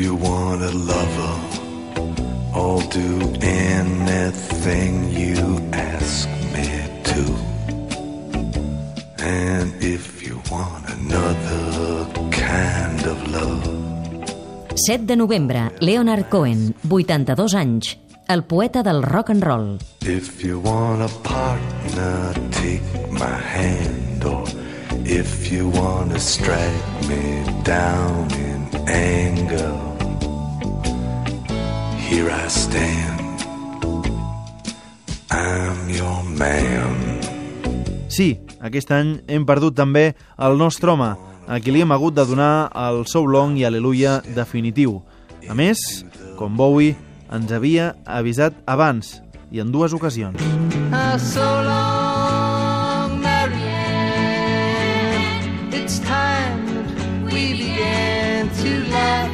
you want a lover, I'll do anything you ask me to. And if you want another kind of love, 7 de novembre, Leonard Cohen, 82 anys, el poeta del rock and roll. if you want a partner, take my hand, or if you want to strike me down in anger, here I stand. I'm your man. Sí, aquest any hem perdut també el nostre home, a qui li hem hagut de donar el sou long i aleluia definitiu. A més, com Bowie ens havia avisat abans, i en dues ocasions. So long, Marianne. It's time that we began to laugh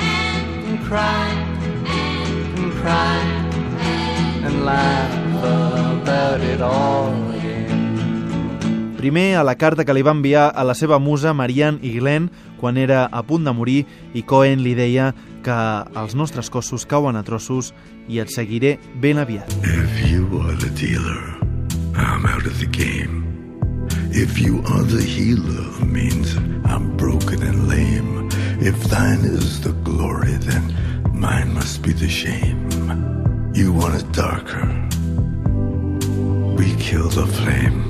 and cry cry and laugh about it all again. Primer, a la carta que li va enviar a la seva musa Marianne i Glenn quan era a punt de morir i Cohen li deia que els nostres cossos cauen a trossos i et seguiré ben aviat. If you are the dealer, I'm out of the game. If you are the healer, means I'm broken and lame. If thine is the glory, then mine must be the shame. You want it darker. We kill the flame.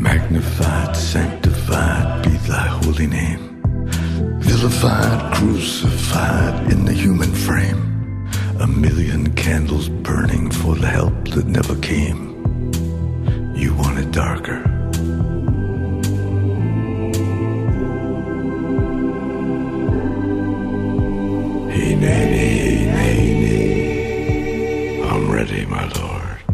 Magnified, sanctified be thy holy name. Vilified, crucified in the human frame. A million candles burning for the help that never came. You want it darker. Hey, nay, nay. I'm ready, my lord.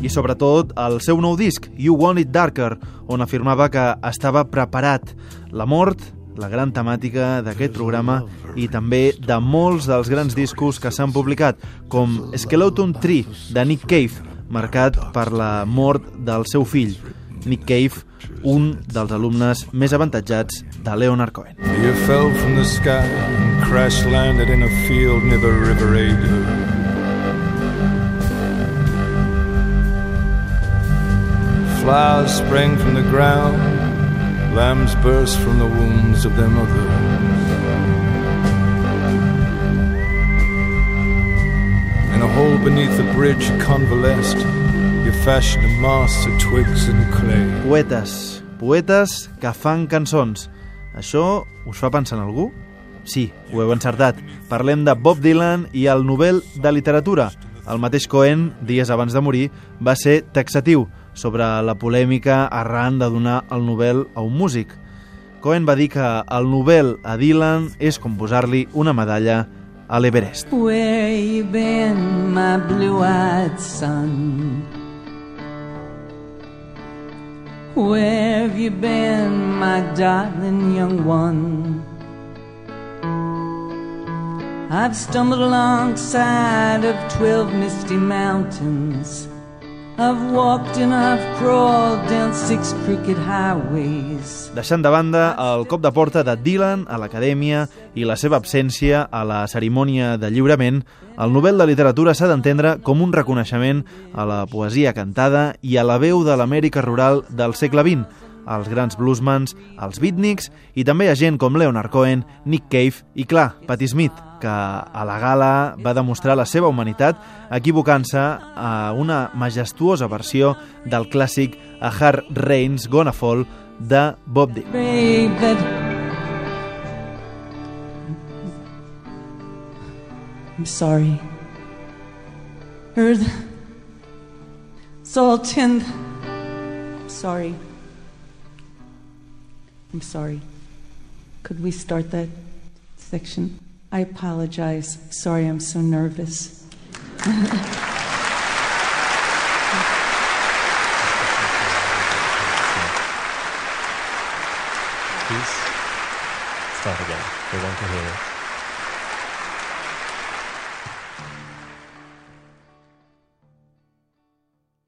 I sobretot el seu nou disc, You Want It Darker, on afirmava que estava preparat. La mort, la gran temàtica d'aquest programa i també de molts dels grans discos que s'han publicat, com Skeleton Tree, de Nick Cave, marcat per la mort del seu fill. Nick Cave, un dels alumnes més avantatjats de Leonard Cohen. You fell from the sky and crash landed in a field near the River Ada. Flowers sprang from the ground, lambs burst from the wombs of their mothers. Hole beneath the bridge you convalesced, you fashioned a mast of twigs and clay. Poetes, poetes que fan cançons. Això us fa pensar en algú? Sí, ho heu encertat. Parlem de Bob Dylan i el Nobel de Literatura. El mateix Cohen, dies abans de morir, va ser taxatiu sobre la polèmica arran de donar el Nobel a un músic. Cohen va dir que el Nobel a Dylan és com posar-li una medalla a l'Everest. Where you been, my blue-eyed son? Where have you been, my darling young one? I've stumbled alongside of twelve misty mountains. I've walked and I've crawled down six crooked highways. Deixant de banda el cop de porta de Dylan a l'acadèmia i la seva absència a la cerimònia de lliurament, el Nobel de Literatura s'ha d'entendre com un reconeixement a la poesia cantada i a la veu de l'Amèrica rural del segle XX, als grans bluesmans, als beatniks i també a gent com Leonard Cohen, Nick Cave i, clar, Patti Smith, que a la gala va demostrar la seva humanitat equivocant-se a una majestuosa versió del clàssic A Hard Rain's Gonna Fall de Bob Dylan. I'm sorry. Earth, Soul Tenth. Sorry. I'm sorry. Could we start that section? I apologize. Sorry, I'm so nervous. Please start again. We want to hear it.